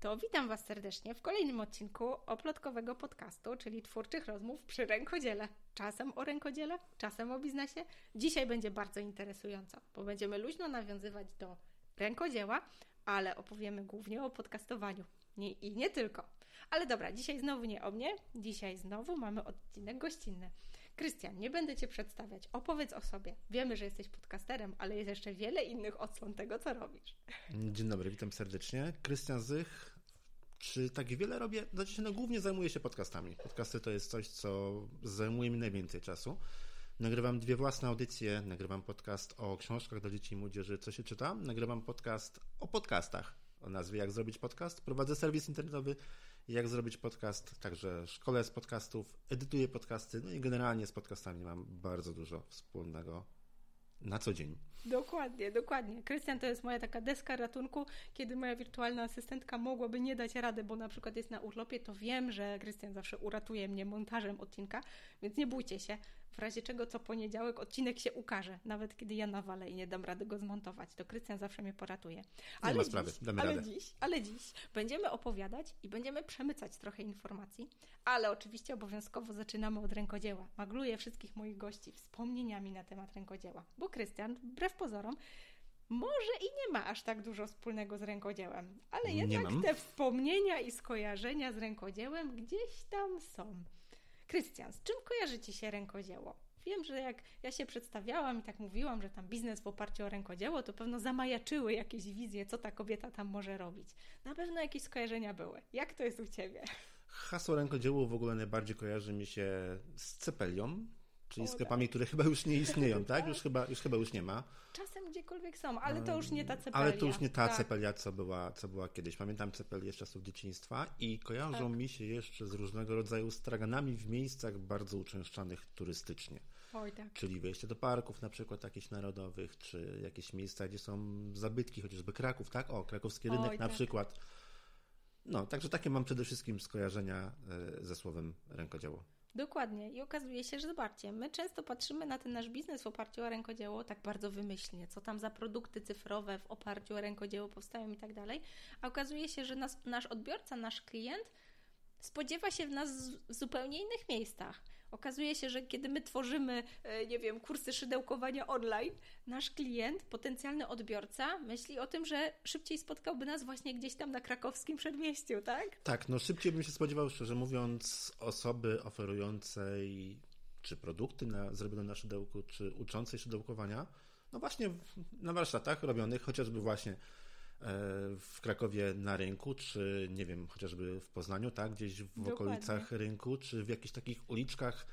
To witam Was serdecznie w kolejnym odcinku oplotkowego podcastu, czyli twórczych rozmów przy rękodziele. Czasem o rękodziele, czasem o biznesie. Dzisiaj będzie bardzo interesująco, bo będziemy luźno nawiązywać do rękodzieła, ale opowiemy głównie o podcastowaniu. Nie, I nie tylko. Ale dobra, dzisiaj znowu nie o mnie, dzisiaj znowu mamy odcinek gościnny. Krystian, nie będę Cię przedstawiać. Opowiedz o sobie. Wiemy, że jesteś podcasterem, ale jest jeszcze wiele innych odsłon tego, co robisz. Dzień dobry, witam serdecznie. Krystian Zych. Czy tak wiele robię? Znaczy, no, głównie zajmuję się podcastami. Podcasty to jest coś, co zajmuje mi najwięcej czasu. Nagrywam dwie własne audycje. Nagrywam podcast o książkach dla dzieci i młodzieży, co się czyta. Nagrywam podcast o podcastach o nazwie Jak zrobić podcast. Prowadzę serwis internetowy Jak zrobić podcast, także szkole z podcastów, edytuję podcasty, no i generalnie z podcastami mam bardzo dużo wspólnego na co dzień. Dokładnie, dokładnie. Krystian to jest moja taka deska ratunku, kiedy moja wirtualna asystentka mogłaby nie dać rady, bo na przykład jest na urlopie, to wiem, że Krystian zawsze uratuje mnie montażem odcinka, więc nie bójcie się. W razie czego co poniedziałek odcinek się ukaże, nawet kiedy ja nawalę i nie dam rady go zmontować, to Krystian zawsze mnie poratuje. Ale nie ma sprawy, dziś, damy ale radę. dziś, ale dziś będziemy opowiadać i będziemy przemycać trochę informacji, ale oczywiście obowiązkowo zaczynamy od rękodzieła. Magluję wszystkich moich gości wspomnieniami na temat rękodzieła, bo Krystian, wbrew pozorom, może i nie ma aż tak dużo wspólnego z rękodziełem, ale jednak te wspomnienia i skojarzenia z rękodziełem gdzieś tam są. Krystian, z czym kojarzy Ci się rękodzieło? Wiem, że jak ja się przedstawiałam i tak mówiłam, że tam biznes w oparciu o rękodzieło, to pewno zamajaczyły jakieś wizje, co ta kobieta tam może robić. Na pewno jakieś skojarzenia były. Jak to jest u Ciebie? Hasło rękodzieło w ogóle najbardziej kojarzy mi się z cepelią, Czyli sklepami, tak. które chyba już nie istnieją, tak? Już chyba, już chyba już nie ma. Czasem gdziekolwiek są, ale to już nie ta cepelia. Ale to już nie ta tak. cepelia, co była, co była kiedyś. Pamiętam cepelię z czasów dzieciństwa i kojarzą tak. mi się jeszcze z różnego rodzaju straganami w miejscach bardzo uczęszczanych turystycznie. Oj, tak. Czyli wejście do parków na przykład jakichś narodowych, czy jakieś miejsca, gdzie są zabytki, chociażby Kraków, tak? O, krakowski rynek Oj, na tak. przykład. No, także takie mam przede wszystkim skojarzenia e, ze słowem rękodzieło. Dokładnie. I okazuje się, że zobaczcie, my często patrzymy na ten nasz biznes w oparciu o rękodzieło tak bardzo wymyślnie, co tam za produkty cyfrowe w oparciu o rękodzieło powstają i tak dalej, a okazuje się, że nas, nasz odbiorca, nasz klient spodziewa się w nas w zupełnie innych miejscach. Okazuje się, że kiedy my tworzymy, e, nie wiem, kursy szydełkowania online, nasz klient, potencjalny odbiorca myśli o tym, że szybciej spotkałby nas właśnie gdzieś tam na krakowskim przedmieściu, tak? Tak, no szybciej bym się spodziewał, szczerze mówiąc, osoby oferującej czy produkty na, zrobione na szydełku, czy uczącej szydełkowania, no właśnie na warsztatach robionych chociażby właśnie w Krakowie na rynku, czy nie wiem, chociażby w Poznaniu, tak, gdzieś w Dokładnie. okolicach rynku, czy w jakichś takich uliczkach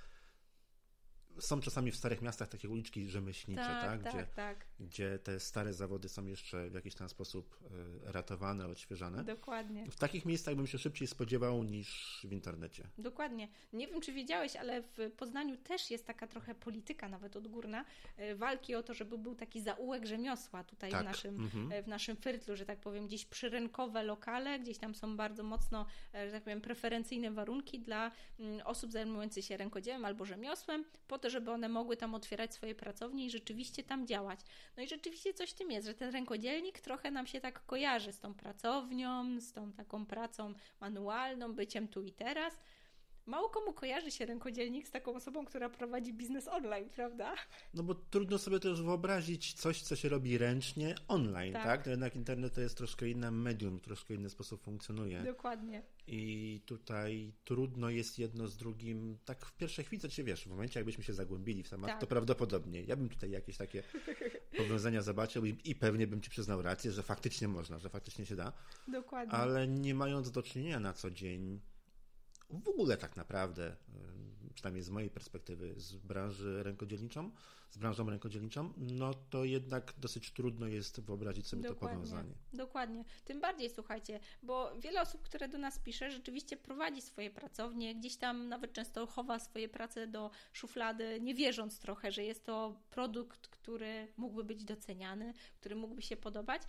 są czasami w starych miastach takie uliczki rzemieślnicze, tak, tak, tak, gdzie, tak. gdzie te stare zawody są jeszcze w jakiś tam sposób e, ratowane, odświeżane. Dokładnie. W takich miejscach bym się szybciej spodziewał niż w internecie. Dokładnie. Nie wiem, czy wiedziałeś, ale w Poznaniu też jest taka trochę polityka, nawet odgórna, e, walki o to, żeby był taki zaułek rzemiosła tutaj tak. w, naszym, mhm. E, w naszym fyrtlu, że tak powiem, gdzieś przyrynkowe lokale, gdzieś tam są bardzo mocno, że tak powiem, preferencyjne warunki dla mm, osób zajmujących się rękodziełem albo rzemiosłem, po to, żeby one mogły tam otwierać swoje pracownie i rzeczywiście tam działać. No i rzeczywiście coś w tym jest, że ten rękodzielnik trochę nam się tak kojarzy z tą pracownią, z tą taką pracą manualną, byciem tu i teraz. Mało komu kojarzy się rękodzielnik z taką osobą, która prowadzi biznes online, prawda? No bo trudno sobie też wyobrazić coś, co się robi ręcznie online, tak? tak? No jednak internet to jest troszkę inne medium, troszkę inny sposób funkcjonuje. Dokładnie. I tutaj trudno jest jedno z drugim, tak w pierwszej chwili, co się wiesz, w momencie jakbyśmy się zagłębili w temat, tak. to prawdopodobnie. Ja bym tutaj jakieś takie powiązania zobaczył i, i pewnie bym Ci przyznał rację, że faktycznie można, że faktycznie się da. Dokładnie. Ale nie mając do czynienia na co dzień w ogóle tak naprawdę, przynajmniej z mojej perspektywy, z branży rękodzielniczą, z branżą rękodzielniczą, no to jednak dosyć trudno jest wyobrazić sobie dokładnie, to powiązanie. Dokładnie. Tym bardziej słuchajcie, bo wiele osób, które do nas pisze, rzeczywiście prowadzi swoje pracownie, gdzieś tam nawet często chowa swoje prace do szuflady, nie wierząc trochę, że jest to produkt, który mógłby być doceniany, który mógłby się podobać.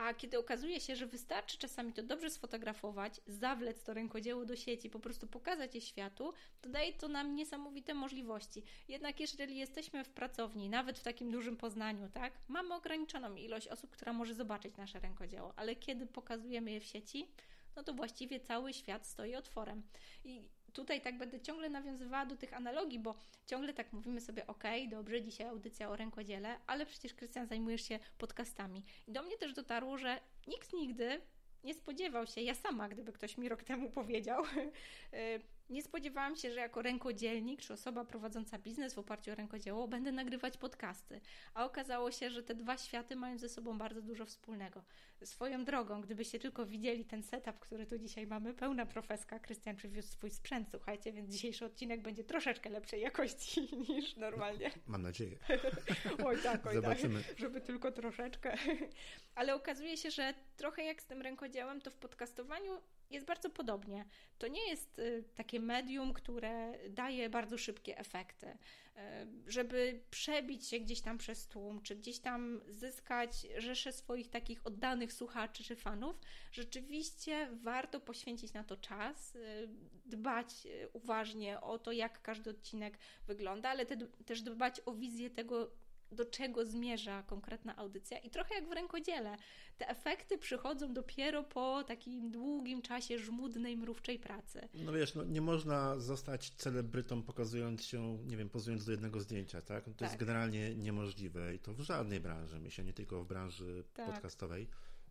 A kiedy okazuje się, że wystarczy czasami to dobrze sfotografować, zawlec to rękodzieło do sieci, po prostu pokazać je światu, to daje to nam niesamowite możliwości. Jednak jeżeli jesteśmy w pracowni, nawet w takim dużym Poznaniu, tak, mamy ograniczoną ilość osób, która może zobaczyć nasze rękodzieło, ale kiedy pokazujemy je w sieci, no to właściwie cały świat stoi otworem. I tutaj tak będę ciągle nawiązywała do tych analogii, bo ciągle tak mówimy sobie, ok, dobrze, dzisiaj audycja o rękodziele, ale przecież Krystian zajmujesz się podcastami. I do mnie też dotarło, że nikt nigdy nie spodziewał się, ja sama, gdyby ktoś mi rok temu powiedział, y, nie spodziewałam się, że jako rękodzielnik czy osoba prowadząca biznes w oparciu o rękodzieło będę nagrywać podcasty. A okazało się, że te dwa światy mają ze sobą bardzo dużo wspólnego. Swoją drogą, gdybyście tylko widzieli ten setup, który tu dzisiaj mamy, pełna profeska, Krystian przywiózł swój sprzęt, słuchajcie, więc dzisiejszy odcinek będzie troszeczkę lepszej jakości niż normalnie. Mam nadzieję. oj tak, oj tak. Zobaczymy. tak, żeby tylko troszeczkę. Ale okazuje się, że trochę jak z tym rękodziełem, to w podcastowaniu jest bardzo podobnie. To nie jest y, takie medium, które daje bardzo szybkie efekty. Y, żeby przebić się gdzieś tam przez tłum, czy gdzieś tam zyskać rzeszę swoich takich oddanych słuchaczy czy fanów, rzeczywiście warto poświęcić na to czas, y, dbać uważnie o to, jak każdy odcinek wygląda, ale te, też dbać o wizję tego, do czego zmierza konkretna audycja i trochę jak w rękodziele. Te efekty przychodzą dopiero po takim długim czasie żmudnej, mrówczej pracy. No wiesz, no, nie można zostać celebrytą pokazując się, nie wiem, pozując do jednego zdjęcia, tak? No to tak. jest generalnie niemożliwe i to w żadnej branży, myślę, nie tylko w branży tak. podcastowej.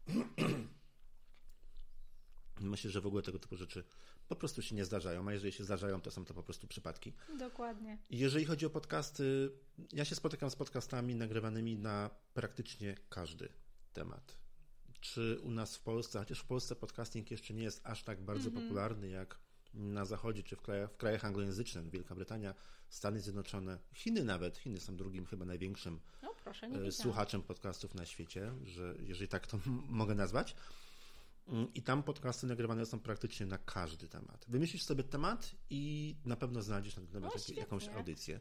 Myślę, że w ogóle tego typu rzeczy po prostu się nie zdarzają, a jeżeli się zdarzają, to są to po prostu przypadki. Dokładnie. Jeżeli chodzi o podcasty, ja się spotykam z podcastami nagrywanymi na praktycznie każdy temat. Czy u nas w Polsce, chociaż w Polsce podcasting jeszcze nie jest aż tak bardzo mm -hmm. popularny jak na zachodzie, czy w krajach, w krajach anglojęzycznych, Wielka Brytania, Stany Zjednoczone, Chiny nawet, Chiny są drugim chyba największym no, proszę, e, słuchaczem podcastów na świecie, że jeżeli tak to mogę nazwać. Mm, I tam podcasty nagrywane są praktycznie na każdy temat. Wymyślisz sobie temat i na pewno znajdziesz na ten temat jakąś audycję.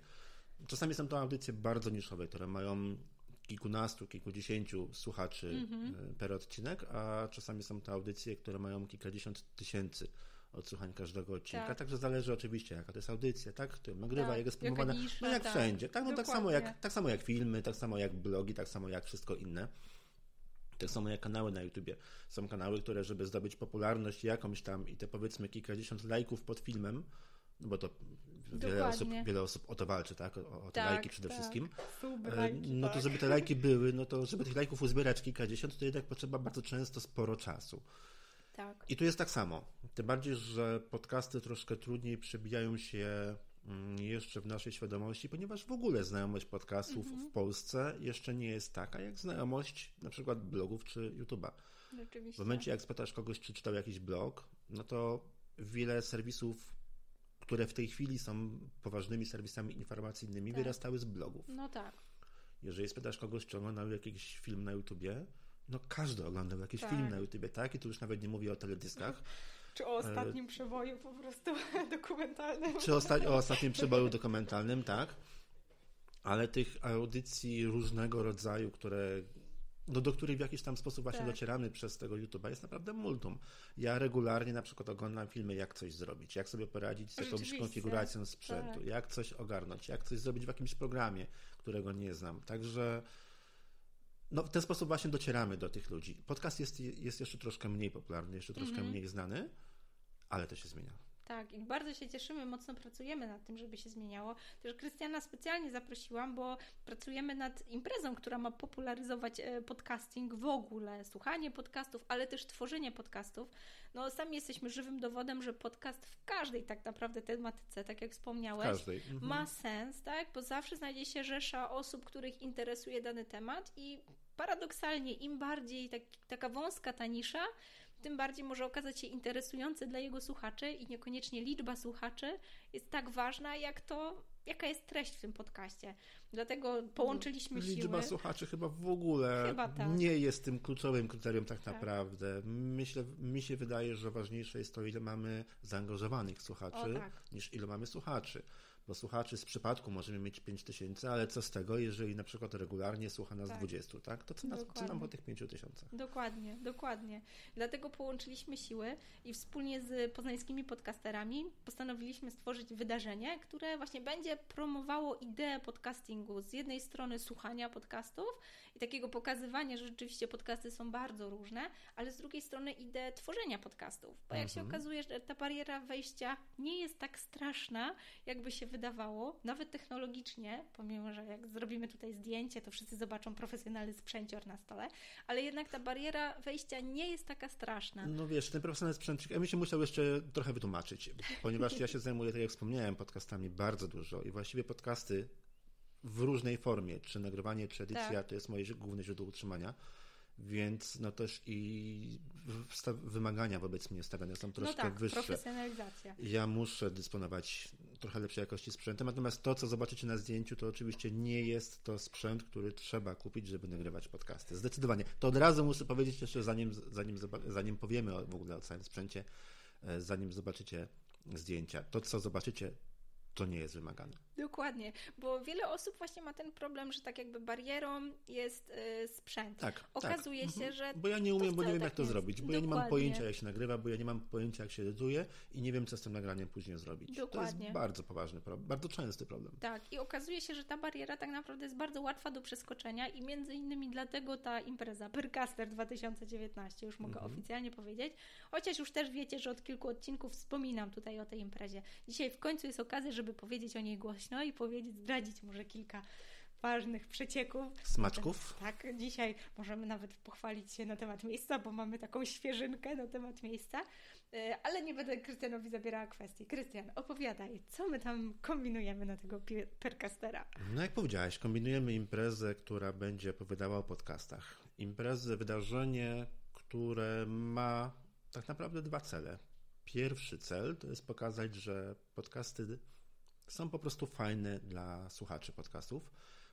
Czasami są to audycje bardzo niszowe, które mają kilkunastu, kilkudziesięciu słuchaczy mm -hmm. per odcinek, a czasami są to audycje, które mają kilkadziesiąt tysięcy odsłuchań każdego odcinka. Tak. Także zależy oczywiście, jaka to jest audycja, tak? Kto nagrywa, tak, jak jest promowana. No jak tak. wszędzie. Tak, no, tak, samo jak, tak samo jak filmy, tak samo jak blogi, tak samo jak wszystko inne. Tak samo jak kanały na YouTubie. Są kanały, które, żeby zdobyć popularność jakąś tam i te powiedzmy kilkadziesiąt lajków pod filmem, no bo to wiele osób, wiele osób o to walczy, tak? O, o te tak, lajki przede tak. wszystkim. Suby, lajki, no to tak. żeby te lajki były, no to żeby tych lajków uzbierać kilkadziesiąt, to jednak potrzeba bardzo często sporo czasu. Tak. I tu jest tak samo. Tym bardziej, że podcasty troszkę trudniej przebijają się jeszcze w naszej świadomości, ponieważ w ogóle znajomość podcastów mhm. w Polsce jeszcze nie jest taka, jak znajomość na przykład blogów czy YouTube'a. Rzeczywiście. W momencie, jak spytasz kogoś, czy czytał jakiś blog, no to wiele serwisów, które w tej chwili są poważnymi serwisami informacyjnymi, tak. wyrastały z blogów. No tak. Jeżeli spytasz kogoś, czy oglądał jakiś film na YouTubie, no każdy oglądał jakiś tak. film na YouTubie, tak? I tu już nawet nie mówię o teledyskach. Czy o ostatnim e... przeboju po prostu dokumentalnym. Czy osta o ostatnim przeboju dokumentalnym, tak. Ale tych audycji różnego rodzaju, które do, do których w jakiś tam sposób właśnie tak. docieramy przez tego YouTube'a jest naprawdę multum. Ja regularnie na przykład oglądam filmy, jak coś zrobić, jak sobie poradzić z jakąś konfiguracją sprzętu, tak. jak coś ogarnąć, jak coś zrobić w jakimś programie, którego nie znam. Także no, w ten sposób właśnie docieramy do tych ludzi. Podcast jest, jest jeszcze troszkę mniej popularny, jeszcze troszkę mm -hmm. mniej znany, ale to się zmienia. Tak, i bardzo się cieszymy, mocno pracujemy nad tym, żeby się zmieniało. Też Krystiana specjalnie zaprosiłam, bo pracujemy nad imprezą, która ma popularyzować e, podcasting w ogóle, słuchanie podcastów, ale też tworzenie podcastów. No, sami jesteśmy żywym dowodem, że podcast w każdej tak naprawdę tematyce, tak jak wspomniałeś, mhm. ma sens, tak? Bo zawsze znajdzie się rzesza osób, których interesuje dany temat i paradoksalnie im bardziej tak, taka wąska ta nisza, tym bardziej może okazać się interesujący dla jego słuchaczy i niekoniecznie liczba słuchaczy jest tak ważna, jak to, jaka jest treść w tym podcaście. Dlatego połączyliśmy Liczba siły. Liczba słuchaczy chyba w ogóle chyba tak. nie jest tym kluczowym kryterium tak, tak, naprawdę. Myślę, mi się wydaje, że ważniejsze jest to, ile mamy zaangażowanych słuchaczy, o, tak. niż ile mamy słuchaczy bo słuchaczy z przypadku możemy mieć 5 tysięcy, ale co z tego, jeżeli na przykład regularnie słucha nas tak. 20, tak? To co, nas, co nam po tych 5 tysiącach? Dokładnie, dokładnie. Dlatego połączyliśmy siły i wspólnie z poznańskimi podcasterami postanowiliśmy stworzyć wydarzenie, które właśnie będzie promowało ideę podcastingu. Z jednej strony słuchania podcastów i takiego pokazywania, że rzeczywiście podcasty są bardzo różne, ale z drugiej strony ideę tworzenia podcastów. Bo jak mhm. się okazuje, że ta bariera wejścia nie jest tak straszna, jakby się wydawało, nawet technologicznie, pomimo, że jak zrobimy tutaj zdjęcie, to wszyscy zobaczą profesjonalny sprzęcior na stole, ale jednak ta bariera wejścia nie jest taka straszna. No wiesz, ten profesjonalny sprzęcior, ja bym się musiał jeszcze trochę wytłumaczyć, ponieważ ja się zajmuję, tak jak wspomniałem, podcastami bardzo dużo i właściwie podcasty w różnej formie, czy nagrywanie, czy edycja, tak. to jest moje główne źródło utrzymania więc no też i wymagania wobec mnie stawiane są troszkę no tak, wyższe. profesjonalizacja. Ja muszę dysponować trochę lepszej jakości sprzętem, natomiast to, co zobaczycie na zdjęciu, to oczywiście nie jest to sprzęt, który trzeba kupić, żeby nagrywać podcasty. Zdecydowanie. To od razu muszę powiedzieć jeszcze, zanim, zanim, zanim powiemy w ogóle o całym sprzęcie, e, zanim zobaczycie zdjęcia. To, co zobaczycie, to nie jest wymagane. Dokładnie, bo wiele osób właśnie ma ten problem, że tak jakby barierą jest y, sprzęt. Tak, Okazuje tak. się, mhm. że. Bo ja nie umiem, bo nie wiem, tak jak to jest. zrobić, bo Dokładnie. ja nie mam pojęcia, jak się nagrywa, bo ja nie mam pojęcia, jak się edytuje i nie wiem, co z tym nagraniem później zrobić. Dokładnie. To jest bardzo poważny problem, bardzo częsty problem. Tak, i okazuje się, że ta bariera tak naprawdę jest bardzo łatwa do przeskoczenia i między innymi dlatego ta impreza Percaster 2019, już mogę mhm. oficjalnie powiedzieć, chociaż już też wiecie, że od kilku odcinków wspominam tutaj o tej imprezie. Dzisiaj w końcu jest okazja, żeby powiedzieć o niej głośno i powiedzieć, zdradzić może kilka ważnych przecieków. Smaczków? Tak, dzisiaj możemy nawet pochwalić się na temat miejsca, bo mamy taką świeżynkę na temat miejsca, e, ale nie będę Krystianowi zabierała kwestii. Krystian, opowiadaj, co my tam kombinujemy na tego percastera? No jak powiedziałeś, kombinujemy imprezę, która będzie opowiadała o podcastach. Imprezę, wydarzenie, które ma tak naprawdę dwa cele. Pierwszy cel to jest pokazać, że podcasty są po prostu fajne dla słuchaczy podcastów,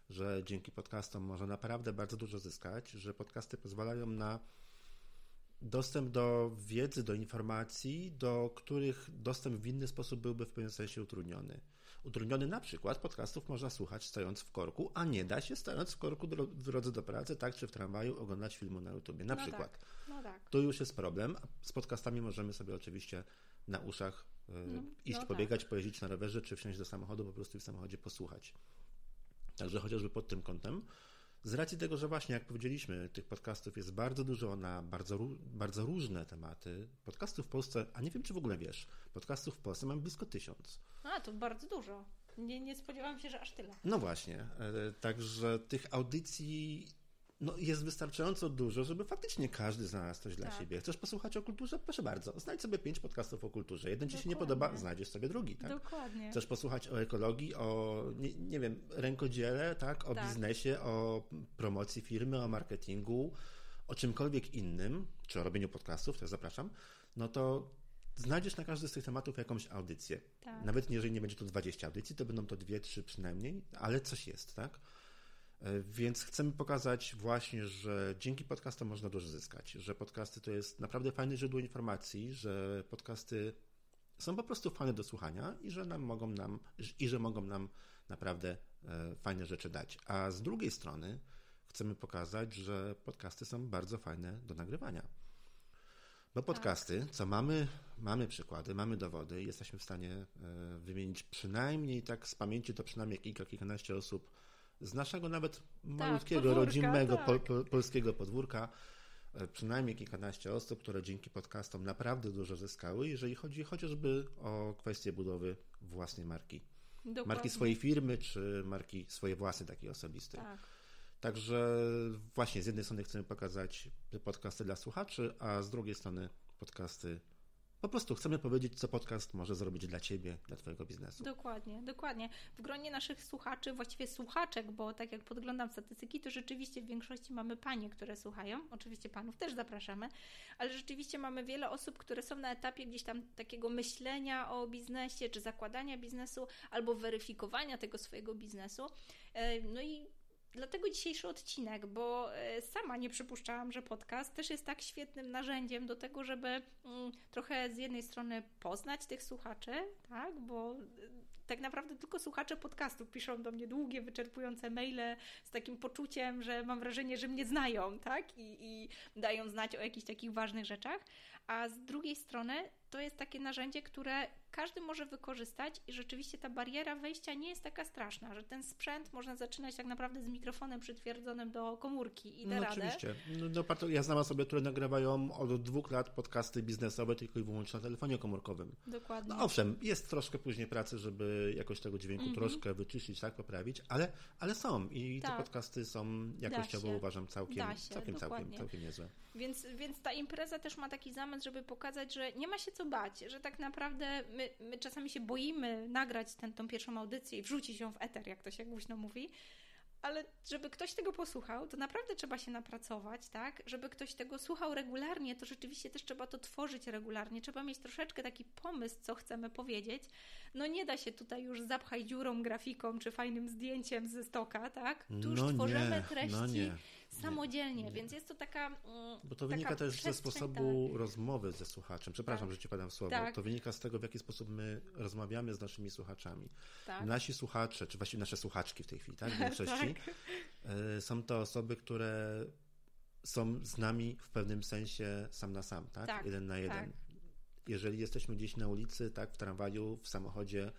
że dzięki podcastom można naprawdę bardzo dużo zyskać, że podcasty pozwalają na dostęp do wiedzy, do informacji, do których dostęp w inny sposób byłby w pewnym sensie utrudniony. Utrudniony na przykład podcastów można słuchać stojąc w korku, a nie da się stojąc w korku w drodze do pracy, tak czy w tramwaju oglądać filmu na YouTubie. Na no przykład. Tak, no tak. To już jest problem. Z podcastami możemy sobie oczywiście na uszach E, no, iść no pobiegać, tak. pojeździć na rowerze, czy wsiąść do samochodu, po prostu w samochodzie posłuchać. Także chociażby pod tym kątem. Z racji tego, że właśnie, jak powiedzieliśmy, tych podcastów jest bardzo dużo na bardzo, bardzo różne tematy. Podcastów w Polsce, a nie wiem, czy w ogóle wiesz, podcastów w Polsce mam blisko tysiąc. A, to bardzo dużo. Nie, nie spodziewałam się, że aż tyle. No właśnie. E, także tych audycji no, jest wystarczająco dużo, żeby faktycznie każdy znalazł coś dla tak. siebie. Chcesz posłuchać o kulturze? Proszę bardzo. Znajdź sobie pięć podcastów o kulturze. Jeden Dokładnie. ci się nie podoba, znajdziesz sobie drugi. Tak? Dokładnie. Chcesz posłuchać o ekologii, o, nie, nie wiem, rękodziele, tak? o tak. biznesie, o promocji firmy, o marketingu, o czymkolwiek innym, czy o robieniu podcastów, to zapraszam, no to znajdziesz na każdy z tych tematów jakąś audycję. Tak. Nawet jeżeli nie będzie to 20 audycji, to będą to dwie, trzy przynajmniej, ale coś jest, tak? E, więc chcemy pokazać właśnie, że dzięki podcastom można dużo zyskać, że podcasty to jest naprawdę fajne źródło informacji, że podcasty są po prostu fajne do słuchania i że nam mogą nam i że mogą nam naprawdę e, fajne rzeczy dać. A z drugiej strony chcemy pokazać, że podcasty są bardzo fajne do nagrywania. Bo tak. podcasty, co mamy, mamy przykłady, mamy dowody, jesteśmy w stanie e, wymienić przynajmniej tak z pamięci to przynajmniej kilka, kilkanaście osób z naszego nawet malutkiego, tak, rodzimego tak. po, polskiego podwórka e, przynajmniej kilkanaście osób, które dzięki podcastom naprawdę dużo zyskały, jeżeli chodzi chociażby o kwestię budowy własnej marki. Dokładnie. Marki swojej firmy, czy marki swojej własnej, takiej osobistej. Tak. Także właśnie z jednej strony chcemy pokazać podcasty dla słuchaczy, a z drugiej strony podcasty po prostu chcemy powiedzieć, co podcast może zrobić dla Ciebie, dla Twojego biznesu. Dokładnie, dokładnie. W gronie naszych słuchaczy, właściwie słuchaczek, bo tak jak podglądam statystyki, to rzeczywiście w większości mamy panie, które słuchają. Oczywiście panów też zapraszamy, ale rzeczywiście mamy wiele osób, które są na etapie gdzieś tam takiego myślenia o biznesie, czy zakładania biznesu, albo weryfikowania tego swojego biznesu. E, no i Dlatego dzisiejszy odcinek, bo e, sama nie przypuszczałam, że podcast też jest tak świetnym narzędziem do tego, żeby mm, trochę z jednej strony poznać tych słuchaczy, tak, bo tak naprawdę tylko słuchacze podcastów piszą do mnie długie, wyczerpujące maile z takim poczuciem, że mam wrażenie, że mnie znają, tak? I, i dają znać o jakichś takich ważnych rzeczach. A z drugiej strony to jest takie narzędzie, które każdy może wykorzystać i rzeczywiście ta bariera wejścia nie jest taka straszna, że ten sprzęt można zaczynać tak naprawdę z mikrofonem przytwierdzonym do komórki i da no, radę. Oczywiście. No, no, ja znam osoby, które nagrywają od dwóch lat podcasty biznesowe tylko i wyłącznie na telefonie komórkowym. Dokładnie. No owszem, jest troszkę później pracy, żeby jakoś tego dźwięku mm -hmm. troszkę wyczyścić, tak, poprawić, ale, ale są i tak. te podcasty są jakościowo uważam całkiem, całkiem, całkiem, całkiem niezłe. Więc, więc ta impreza też ma taki zamysł, żeby pokazać, że nie ma się co bać, że tak naprawdę my, my czasami się boimy nagrać tę tą pierwszą audycję i wrzucić ją w eter, jak to się głośno mówi, ale żeby ktoś tego posłuchał, to naprawdę trzeba się napracować, tak? Żeby ktoś tego słuchał regularnie, to rzeczywiście też trzeba to tworzyć regularnie. Trzeba mieć troszeczkę taki pomysł, co chcemy powiedzieć. No nie da się tutaj już zapchać dziurą grafiką czy fajnym zdjęciem ze stoka, tak? Tu już no tworzymy nie, treści. No nie samodzielnie, nie, więc jest to taka. Mm, Bo to wynika też ze sposobu tak. rozmowy ze słuchaczem. Przepraszam, tak. że ci padam słowo. Tak. To wynika z tego, w jaki sposób my rozmawiamy z naszymi słuchaczami. Tak. Nasi słuchacze, czy właściwie nasze słuchaczki w tej chwili, tak? W większości tak. E, są to osoby, które są z nami w pewnym sensie sam na sam, tak? tak jeden na jeden. Jeżeli jesteśmy gdzieś na ulicy, tak, w tramwaju, w samochodzie,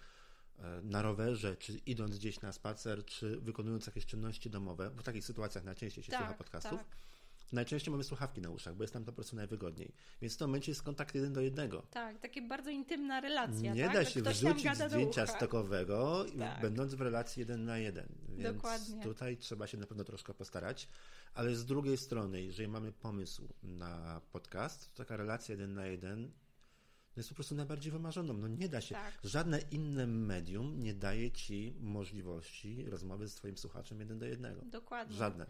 na rowerze, czy idąc gdzieś na spacer, czy wykonując jakieś czynności domowe, bo w takich sytuacjach najczęściej się tak, słucha podcastów. Tak. Najczęściej mamy słuchawki na uszach, bo jest nam po prostu najwygodniej. Więc w tym momencie jest kontakt jeden do jednego. Tak, takie bardzo intymna relacja. Nie tak? da się wrzucić zdjęcia stokowego, tak. będąc w relacji jeden na jeden. Więc Dokładnie. tutaj trzeba się na pewno troszkę postarać. Ale z drugiej strony, jeżeli mamy pomysł na podcast, to taka relacja jeden na jeden jest po prostu najbardziej wymarzoną. No nie da się. Tak. Żadne inne medium nie daje ci możliwości rozmowy z twoim słuchaczem jeden do jednego. Dokładnie. Żadne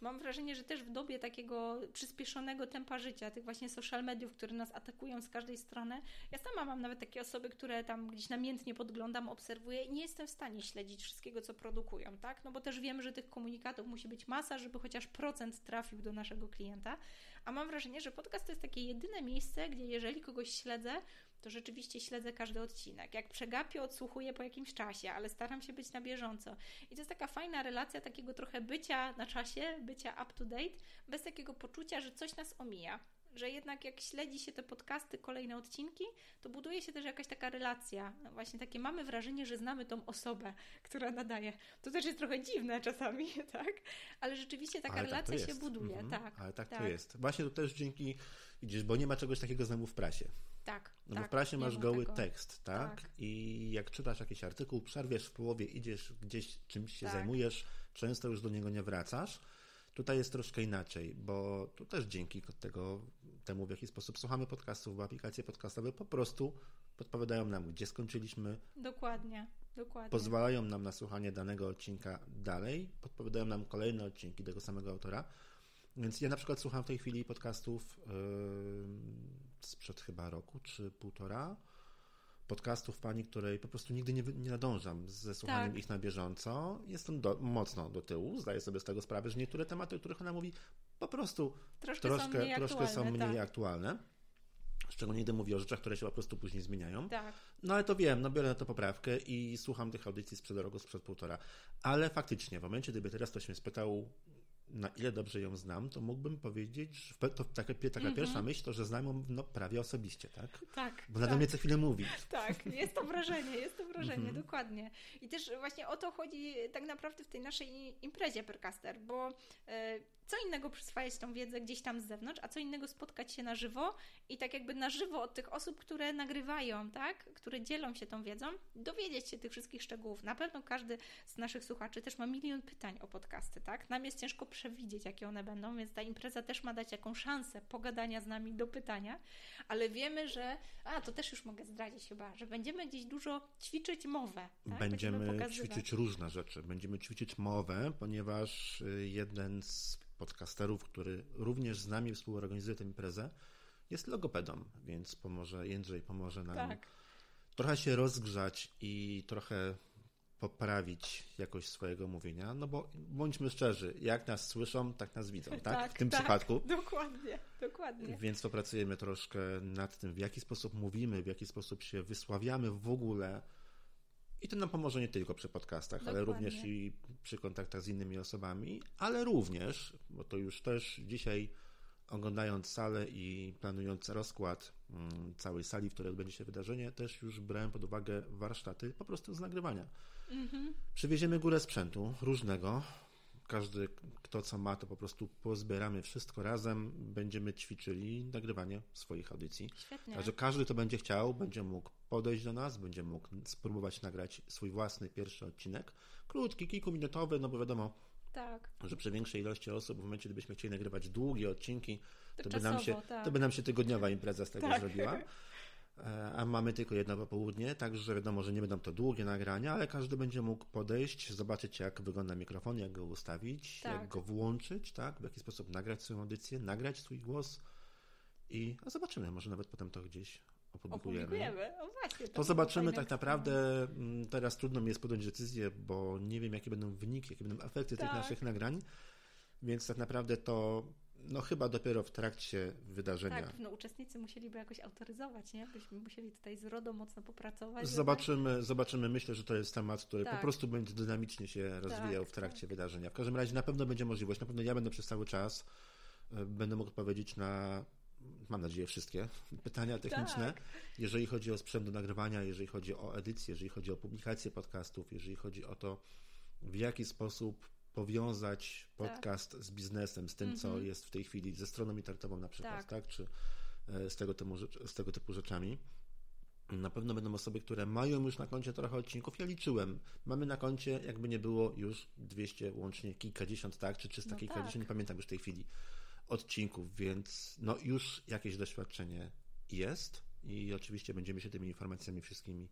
mam wrażenie, że też w dobie takiego przyspieszonego tempa życia, tych właśnie social mediów, które nas atakują z każdej strony, ja sama mam nawet takie osoby, które tam gdzieś namiętnie podglądam, obserwuję i nie jestem w stanie śledzić wszystkiego, co produkują, tak? No bo też wiemy, że tych komunikatów musi być masa, żeby chociaż procent trafił do naszego klienta, a mam wrażenie, że podcast to jest takie jedyne miejsce, gdzie jeżeli kogoś śledzę, to rzeczywiście śledzę każdy odcinek. Jak przegapię, odsłuchuję po jakimś czasie, ale staram się być na bieżąco. I to jest taka fajna relacja takiego trochę bycia na czasie, bycia up to date, bez takiego poczucia, że coś nas omija że jednak jak śledzi się te podcasty, kolejne odcinki, to buduje się też jakaś taka relacja. No właśnie takie mamy wrażenie, że znamy tą osobę, która nadaje. To też jest trochę dziwne czasami, tak? Ale rzeczywiście taka Ale tak relacja się buduje. Mhm. Tak, Ale tak, tak, to jest. Właśnie to też dzięki, widzisz, bo nie ma czegoś takiego znowu w prasie. Tak. No tak, bo w prasie masz goły tego. tekst, tak? tak? I jak czytasz jakiś artykuł, przerwiesz w połowie, idziesz gdzieś czymś się tak. zajmujesz, często już do niego nie wracasz. Tutaj jest troszkę inaczej, bo tu też dzięki tego, temu, w jaki sposób słuchamy podcastów, bo aplikacje podcastowe po prostu podpowiadają nam, gdzie skończyliśmy. Dokładnie, dokładnie. Pozwalają nam na słuchanie danego odcinka dalej, podpowiadają nam kolejne odcinki tego samego autora. Więc ja na przykład słucham w tej chwili podcastów yy, sprzed chyba roku czy półtora. Podcastów pani, której po prostu nigdy nie, nie nadążam ze słuchaniem tak. ich na bieżąco. Jestem do, mocno do tyłu, zdaję sobie z tego sprawę, że niektóre tematy, o których ona mówi, po prostu troszkę, troszkę są mniej, troszkę aktualne, są mniej tak. aktualne. Szczególnie gdy mówi o rzeczach, które się po prostu później zmieniają. Tak. No ale to wiem, no biorę na to poprawkę i słucham tych audycji sprzed roku, sprzed półtora. Ale faktycznie, w momencie, gdyby teraz ktoś mnie spytał, na ile dobrze ją znam, to mógłbym powiedzieć, że to taka, taka mm -hmm. pierwsza myśl to, że znam ją no, prawie osobiście, tak? Tak. Bo tak. mnie co chwilę mówi. Tak, jest to wrażenie, jest to wrażenie, mm -hmm. dokładnie. I też właśnie o to chodzi tak naprawdę w tej naszej imprezie Percaster, bo e, co innego przyswajać tą wiedzę gdzieś tam z zewnątrz, a co innego spotkać się na żywo i tak jakby na żywo od tych osób, które nagrywają, tak, które dzielą się tą wiedzą, dowiedzieć się tych wszystkich szczegółów. Na pewno każdy z naszych słuchaczy też ma milion pytań o podcasty, tak? Nam jest ciężko przewidzieć, jakie one będą, więc ta impreza też ma dać jakąś szansę pogadania z nami do pytania, ale wiemy, że, a to też już mogę zdradzić chyba, że będziemy gdzieś dużo ćwiczyć mowę. Tak? Będziemy, będziemy ćwiczyć różne rzeczy. Będziemy ćwiczyć mowę, ponieważ y, jeden z podcasterów, który również z nami współorganizuje tę imprezę, jest logopedą, więc pomoże, Jędrzej pomoże nam tak. trochę się rozgrzać i trochę poprawić jakość swojego mówienia, no bo bądźmy szczerzy, jak nas słyszą, tak nas widzą, tak? tak w tym tak, przypadku. Dokładnie, dokładnie. Więc popracujemy troszkę nad tym, w jaki sposób mówimy, w jaki sposób się wysławiamy w ogóle I to nam pomoże nie tylko przy podcastach, Dokładnie. ale również i przy kontaktach z innymi osobami, ale również, bo to już też dzisiaj oglądając salę i planując rozkład mm, całej sali, w której odbędzie się wydarzenie, też już brałem pod uwagę warsztaty po prostu z nagrywania. Mhm. Przywieziemy górę sprzętu różnego. Każdy, kto co ma, to po prostu pozbieramy wszystko razem, będziemy ćwiczyli nagrywanie swoich audycji. Świetnie. Także każdy, kto będzie chciał, będzie mógł podejść do nas, będzie mógł spróbować nagrać swój własny pierwszy odcinek. Krótki, kilkuminutowy, no bo wiadomo, tak. Że przy większej ilości osób, w momencie, gdybyśmy chcieli nagrywać długie odcinki, to, to by, nam się, tak. to by nam się tygodniowa impreza z tego tak. zrobiła. E, a mamy tylko jedno popołudnie, także wiadomo, że nie będą to długie nagrania, ale każdy będzie mógł podejść, zobaczyć jak wygląda mikrofon, jak go ustawić, tak. jak go włączyć, tak, w jaki sposób nagrać swoją audycję, nagrać swój głos i a zobaczymy, może nawet potem to gdzieś opublikujemy. opublikujemy. O właśnie, to, to zobaczymy tak naprawdę. Mm, teraz trudno mi jest podjąć decyzję, bo nie wiem, jakie będą wyniki, jakie będą efekty tak. tych naszych nagrań. Więc tak naprawdę to no chyba dopiero w trakcie wydarzenia. Tak, no uczestnicy musieliby jakoś autoryzować, nie? Byśmy musieli tutaj z RODO mocno popracować. Zobaczymy, zobaczymy. Myślę, że to jest temat, który tak. po prostu będzie dynamicznie się rozwijał tak, w trakcie tak. wydarzenia. W każdym razie na pewno będzie możliwość, na pewno ja będę przez cały czas, e, będę mógł odpowiedzieć na mam nadzieję, wszystkie pytania techniczne, tak. jeżeli chodzi o sprzęt do nagrywania, jeżeli chodzi o edycję, jeżeli chodzi o publikację podcastów, jeżeli chodzi o to, w jaki sposób powiązać podcast tak. z biznesem, z tym, mm -hmm. co mhm. jest w tej chwili, ze stroną internetową na przykład, tak, tak? czy e, z tego, typu, z tego typu rzeczami. Na pewno będą osoby, które mają już na koncie trochę odcinków. Ja liczyłem. Mamy na koncie, jakby nie było, już 200 łącznie, kilkadziesiąt, tak? Czy 300 no kilkadziesiąt, tak. nie pamiętam już w tej chwili odcinków, więc no już jakieś doświadczenie jest i oczywiście będziemy się tymi informacjami wszystkimi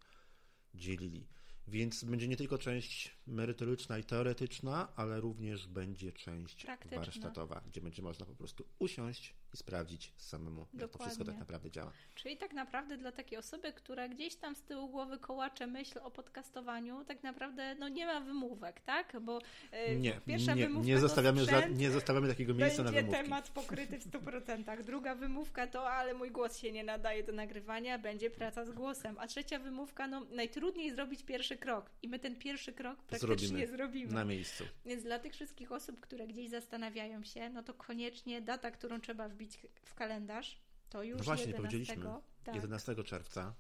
dzielili. Więc będzie nie tylko część merytoryczna i teoretyczna, ale również będzie część warsztatowa, gdzie będzie można po prostu usiąść i sprawdzić samemu, Dokładnie. jak to wszystko tak naprawdę działa. Czyli tak naprawdę dla takiej osoby, która gdzieś tam z tyłu głowy kołacze myśl o podcastowaniu, tak naprawdę no nie ma wymówek, tak? Bo yy, nie, pierwsza nie, wymówka nie zostawiamy, za, nie zostawiamy takiego miejsca na wymówki. Będzie temat pokryty w 100%. Druga wymówka to, ale mój głos się nie nadaje do nagrywania, będzie praca z głosem. A trzecia wymówka, no najtrudniej zrobić pierwszy krok. I my ten pierwszy krok praktycznie zrobimy. zrobimy. Na miejscu. Więc dla tych wszystkich osób, które gdzieś zastanawiają się, no to koniecznie data, którą trzeba wbić w kalendarz, to już no właśnie, 11, powiedzieliśmy, tak. 11 czerwca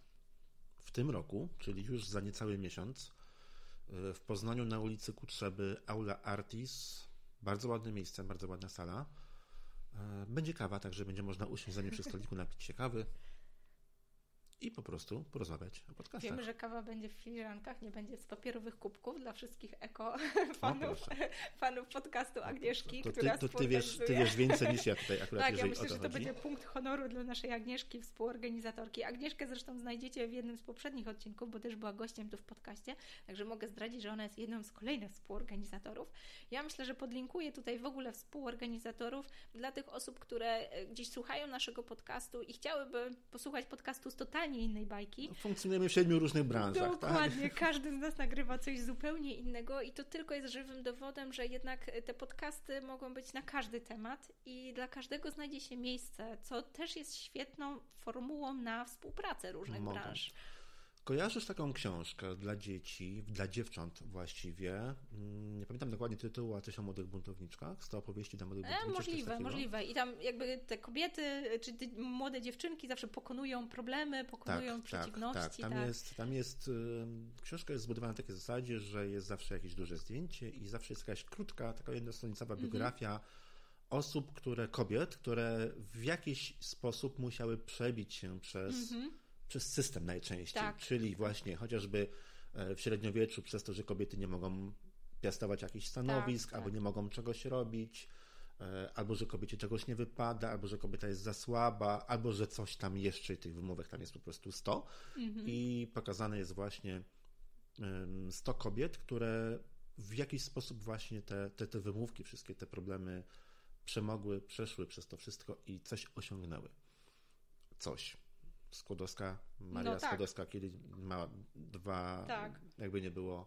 w tym roku, czyli już za niecały miesiąc, y, w Poznaniu na ulicy Kutrzeby Aula Artis, bardzo ładne miejsce, bardzo ładna sala. Y, będzie kawa, także będzie można usiąść za nie przy stoliku, napić się kawy, i po prostu porozmawiać o podcastach. Wiemy, że kawa będzie w filiżankach, nie będzie z papierowych kubków dla wszystkich eko fanów, fanów podcastu Agnieszki, to, to, która to, to ty, wiesz, ty wiesz więcej niż ja tutaj akurat, Tak, ja myślę, że to będzie punkt honoru dla naszej Agnieszki, współorganizatorki. Agnieszkę zresztą znajdziecie w jednym z poprzednich odcinków, bo też była gościem tu w podcaście, także mogę zdradzić, że ona jest jedną z kolejnych współorganizatorów. Ja myślę, że podlinkuję tutaj w ogóle współorganizatorów dla tych osób, które e, gdzieś słuchają naszego podcastu i chciałyby posłuchać podcastu z totalnie innej bajki. Funkcjonujemy w siedmiu różnych branżach. Tak? Dokładnie, tak? każdy z nas nagrywa coś zupełnie innego i to tylko jest żywym dowodem, że jednak te podcasty mogą być na każdy temat i dla każdego znajdzie się miejsce, co też jest świetną formułą na współpracę różnych branż. Kojarzysz taką książkę dla dzieci, dla dziewcząt właściwie. Mm, nie pamiętam dokładnie tytułu, a coś o młodych buntowniczkach. Z to opowieści dla młodych e, buntowniczek. E, możliwe, możliwe. I tam jakby te kobiety, czy te młode dziewczynki zawsze pokonują problemy, pokonują tak, przeciwności. Tak, tak. Tam, tak. Jest, tam jest, książka jest zbudowana na takiej zasadzie, że jest zawsze jakieś duże zdjęcie i zawsze jest jakaś krótka, taka jednostronicowa mhm. biografia mhm. osób, które, kobiet, które w jakiś sposób musiały przebić się przez mhm przez system najczęściej, tak. czyli właśnie chociażby e, w średniowieczu przez to, że kobiety nie mogą piastować jakichś stanowisk, tak, albo tak. nie mogą czegoś robić, e, albo że kobiecie czegoś nie wypada, albo że kobieta jest za słaba, albo że coś tam jeszcze, tych wymówek tam jest po prostu 100 mhm. i pokazane jest właśnie 100 kobiet, które w jakiś sposób właśnie te, te, te wymówki, wszystkie te problemy przemogły, przeszły przez to wszystko i coś osiągnęły. Coś. Skłodowska, Maria no tak. Skłodowska, kiedy ma dwa, tak. jakby nie było,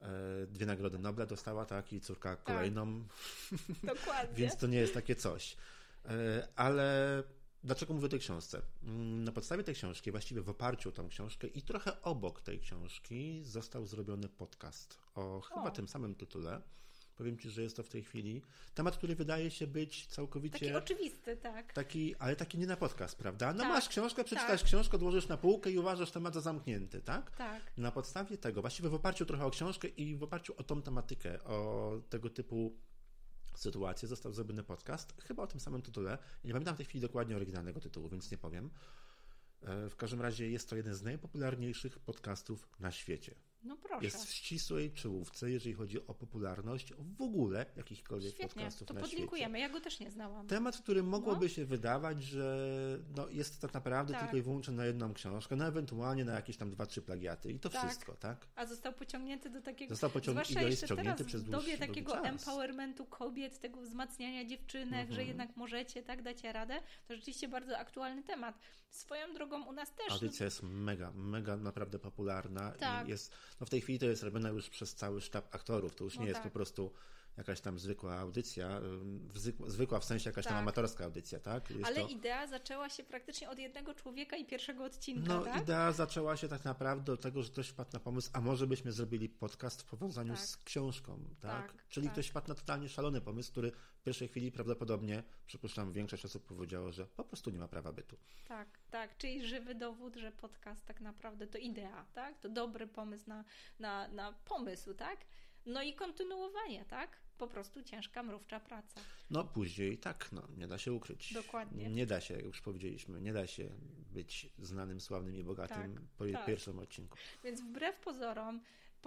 e, dwie nagrody Nobla dostała, tak, i córka tak. kolejną. Dokładnie. Więc to nie jest takie coś. E, ale Dlaczego mówię o tej książce? Mm, na podstawie tej książki, właściwie w oparciu o tą książkę i trochę obok tej książki został zrobiony podcast o chyba o. tym samym tytule. Powiem Ci, że jest to w tej chwili temat, który wydaje się być całkowicie... Taki oczywisty, tak. Taki, ale taki nie na podcast, prawda? No tak, masz książkę, przeczytasz tak. książkę, odłożysz na półkę i uważasz temat za zamknięty, tak? Tak. Na podstawie tego, właściwie w oparciu trochę o książkę i w oparciu o tą tematykę, o tego typu sytuację, został zrobiony podcast, chyba o tym samym tytule. Nie pamiętam w tej chwili dokładnie oryginalnego tytułu, więc nie powiem. E, w każdym razie jest to jeden z najpopularniejszych podcastów na świecie. No proszę. Jest w ścisłej czołówce, jeżeli chodzi o popularność w ogóle jakichkolwiek Świetnie, podcastów to na podlinkujemy. Ja go też nie znałam. Temat, który mogłoby no. się wydawać, że no, jest tak naprawdę tak. tylko i wyłącznie na jedną książkę, no ewentualnie na jakieś tam dwa, trzy plagiaty i to tak. wszystko, tak? A został pociągnięty do takiego... Został pociągnięty i jest ciągnięty przez w dobie takiego empowermentu kobiet, tego wzmacniania dziewczynek, mhm. że jednak możecie, tak, dacie radę, to rzeczywiście bardzo aktualny temat. Swoją drogą u nas też... Audycja jest mega, mega naprawdę popularna tak. i jest no w tej chwili to jest robione już przez cały sztab aktorów. To już no nie tak. jest po prostu jakaś tam zwykła audycja, zwykła w sensie jakaś tak. tam amatorska audycja, tak? Jest Ale to... idea zaczęła się praktycznie od jednego człowieka i pierwszego odcinka, No, tak? idea zaczęła się tak naprawdę od tego, że ktoś wpadł na pomysł, a może byśmy zrobili podcast w powiązaniu tak. z książką, tak? tak Czyli tak. ktoś wpadł na totalnie szalony pomysł, który w pierwszej chwili prawdopodobnie, przypuszczam, większość osób powiedziało, że po prostu nie ma prawa bytu. Tak, tak, czyli żywy dowód, że podcast tak naprawdę to idea, tak? To dobry pomysł na, na, na pomysł, tak? No i kontynuowanie, tak? Po prostu ciężka, mrówcza praca. No później tak, no, nie da się ukryć. Dokładnie. Nie da się, jak już powiedzieliśmy, nie da się być znanym, sławnym i bogatym tak, po tak. pierwszym odcinku. Więc wbrew pozorom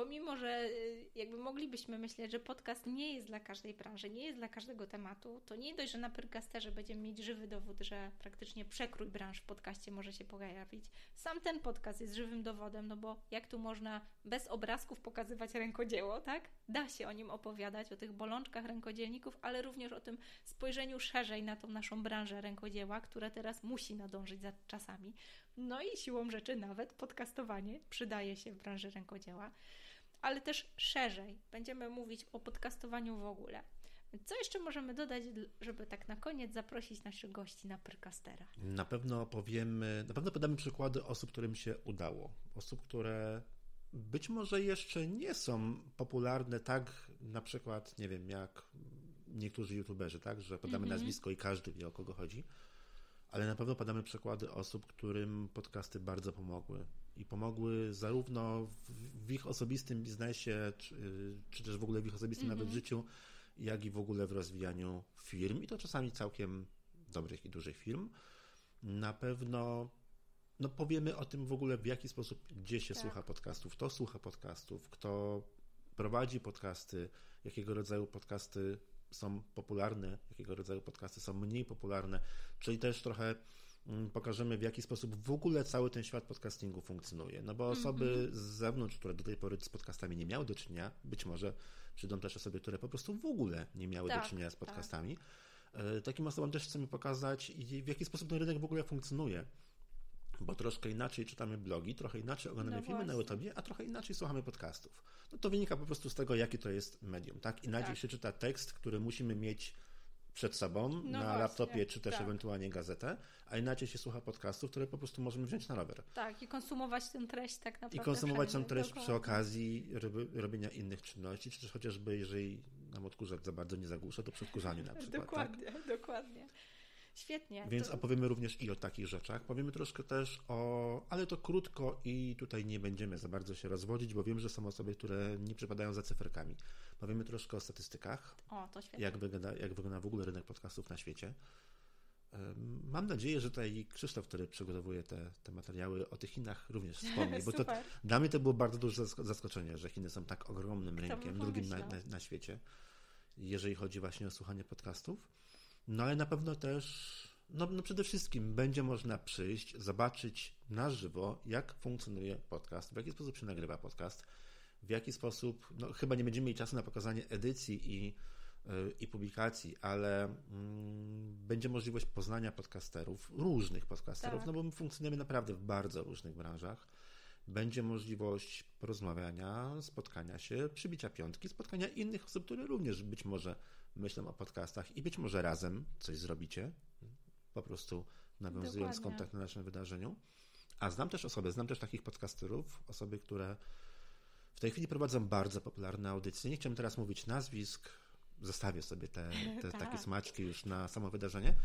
pomimo, że y, jakby moglibyśmy myśleć, że podcast nie jest dla każdej branży, nie jest dla każdego tematu, to nie dość, że na Pyrcasterze będziemy mieć żywy dowód, że praktycznie przekrój branż w podcaście może się pojawić. Sam ten podcast jest żywym dowodem, no bo jak tu można bez obrazków pokazywać rękodzieło, tak? Da się o nim opowiadać, o tych bolączkach rękodzielników, ale również o tym spojrzeniu szerzej na tą naszą branżę rękodzieła, która teraz musi nadążyć za czasami. No i siłą rzeczy nawet podcastowanie przydaje się w branży rękodzieła ale też szerzej. Będziemy mówić o podcastowaniu w ogóle. Co jeszcze możemy dodać, żeby tak na koniec zaprosić naszych gości na Pyrcastera? Na pewno powiemy, na pewno podamy przykłady osób, którym się udało. Osób, które być może jeszcze nie są popularne tak na przykład, nie wiem, jak niektórzy youtuberzy, tak, że podamy mm -hmm. nazwisko i każdy wie o kogo chodzi, ale na pewno podamy przykłady osób, którym podcasty bardzo pomogły i pomogły zarówno w, w ich osobistym biznesie, czy, czy, też w ogóle w ich osobistym mm -hmm. nawet życiu, jak i w ogóle w rozwijaniu firm i to czasami całkiem dobrych i dużych firm. Na pewno no powiemy o tym w ogóle w jaki sposób, gdzie się tak. słucha podcastów, kto słucha podcastów, kto prowadzi podcasty, jakiego rodzaju podcasty są popularne, jakiego rodzaju podcasty są mniej popularne, czyli też trochę pokażemy, w jaki sposób w ogóle cały ten świat podcastingu funkcjonuje. No bo osoby mm -hmm. z zewnątrz, które do tej pory z podcastami nie miały do czynienia, być może przyjdą też osoby, które po prostu w ogóle nie miały tak, do czynienia z tak. podcastami. Tak. Takim osobom też chcemy pokazać, w jaki sposób ten rynek w ogóle funkcjonuje. Bo troszkę inaczej czytamy blogi, trochę inaczej oglądamy no filmy na YouTube, a trochę inaczej słuchamy podcastów. No to wynika po prostu z tego, jaki to jest medium, tak? Inaczej tak. się czyta tekst, który musimy mieć przed sobą no na właśnie, laptopie, czy też tak. ewentualnie gazetę, a inaczej się słucha podcastów, które po prostu możemy wziąć na rower. Tak, i konsumować tę treść tak naprawdę. I konsumować tę treść przy okazji robienia innych czynności, czy też chociażby, jeżeli nam odkurzacz za bardzo nie zagłusza, to przy odkurzaniu na przykład. Dokładnie, tak? dokładnie. Świetnie. Więc to... opowiemy również i o takich rzeczach. Powiemy troszkę też o, ale to krótko i tutaj nie będziemy za bardzo się rozwodzić, bo wiem, że są osoby, które nie przypadają za cyferkami. Powiemy troszkę o statystykach. O, to świetnie. Jak wygląda, jak wygląda w ogóle rynek podcastów na świecie. Mam nadzieję, że tutaj Krzysztof, który przygotowuje te, te materiały, o tych Chinach również wspomni, bo to, dla mnie to było bardzo duże zaskoczenie, że Chiny są tak ogromnym rynkiem, drugim na, na, na, świecie, jeżeli chodzi właśnie o słuchanie podcastów. No ale na pewno też, no, no przede wszystkim będzie można przyjść, zobaczyć na żywo, jak funkcjonuje podcast, w jaki sposób się nagrywa podcast, w jaki sposób, no chyba nie będziemy mieli czasu na pokazanie edycji i, yy, i publikacji, ale mm, będzie możliwość poznania podcasterów, różnych podcasterów, tak. no bo my funkcjonujemy naprawdę w bardzo różnych branżach. Będzie możliwość porozmawiania, spotkania się, przybicia piątki, spotkania innych osób, które również być może myślą o podcastach i być może razem coś zrobicie. Po prostu nawiązując Dokładnie. kontakt na naszym wydarzeniu. A znam też osoby, znam też takich podcasterów, osoby, które w tej chwili prowadzą bardzo popularne audycje. Nie chciałbym teraz mówić nazwisk, zostawię sobie te, te tak. takie smaczki już na samo wydarzenie,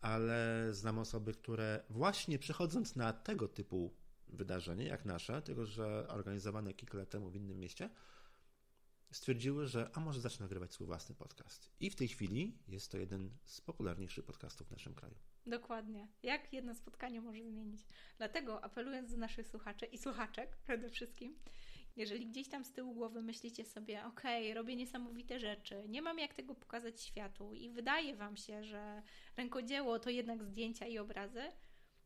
ale znam osoby, które właśnie przechodząc na tego typu wydarzenie, jak nasze, tylko że organizowane kilka lat temu w innym mieście, stwierdziły, że a może zacznę nagrywać swój własny podcast. I w tej chwili jest to jeden z popularniejszych podcastów w naszym kraju. Dokładnie. Jak jedno spotkanie może zmienić. Dlatego apelując do naszych słuchaczy i słuchaczek przede wszystkim, jeżeli gdzieś tam z tyłu głowy myślicie sobie, ok, robię niesamowite rzeczy, nie mam jak tego pokazać światu i wydaje Wam się, że rękodzieło to jednak zdjęcia i obrazy,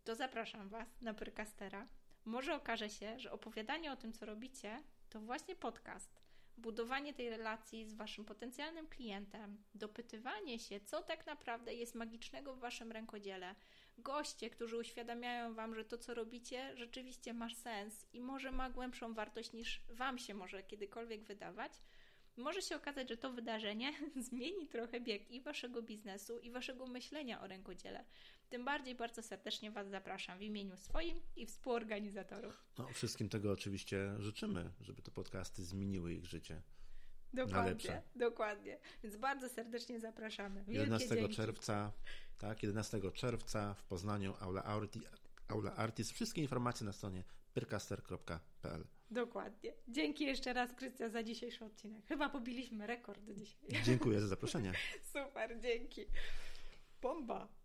to zapraszam Was na Pyrkastera. Może okaże się, że opowiadanie o tym, co robicie, to właśnie podcast budowanie tej relacji z Waszym potencjalnym klientem, dopytywanie się, co tak naprawdę jest magicznego w Waszym rękodziele, goście, którzy uświadamiają Wam, że to, co robicie, rzeczywiście ma sens i może ma głębszą wartość niż Wam się może kiedykolwiek wydawać. Może się okazać, że to wydarzenie zmieni trochę bieg i Waszego biznesu, i Waszego myślenia o rękodziele. Tym bardziej bardzo serdecznie Was zapraszam w imieniu swoim i współorganizatorów. No, wszystkim tego oczywiście życzymy, żeby te podcasty zmieniły ich życie. Dokładnie, dokładnie. Więc bardzo serdecznie zapraszamy. Wielkie 11 dzięki. czerwca, tak, 11 czerwca w Poznaniu Aula, Arti, Aula Artis. Wszystkie informacje na stronie pyrcaster.pl. Dokładnie. Dzięki jeszcze raz, Krystian, za dzisiejszy odcinek. Chyba pobiliśmy rekord dzisiaj. Dziękuję za zaproszenie. Super, dzięki. Bomba.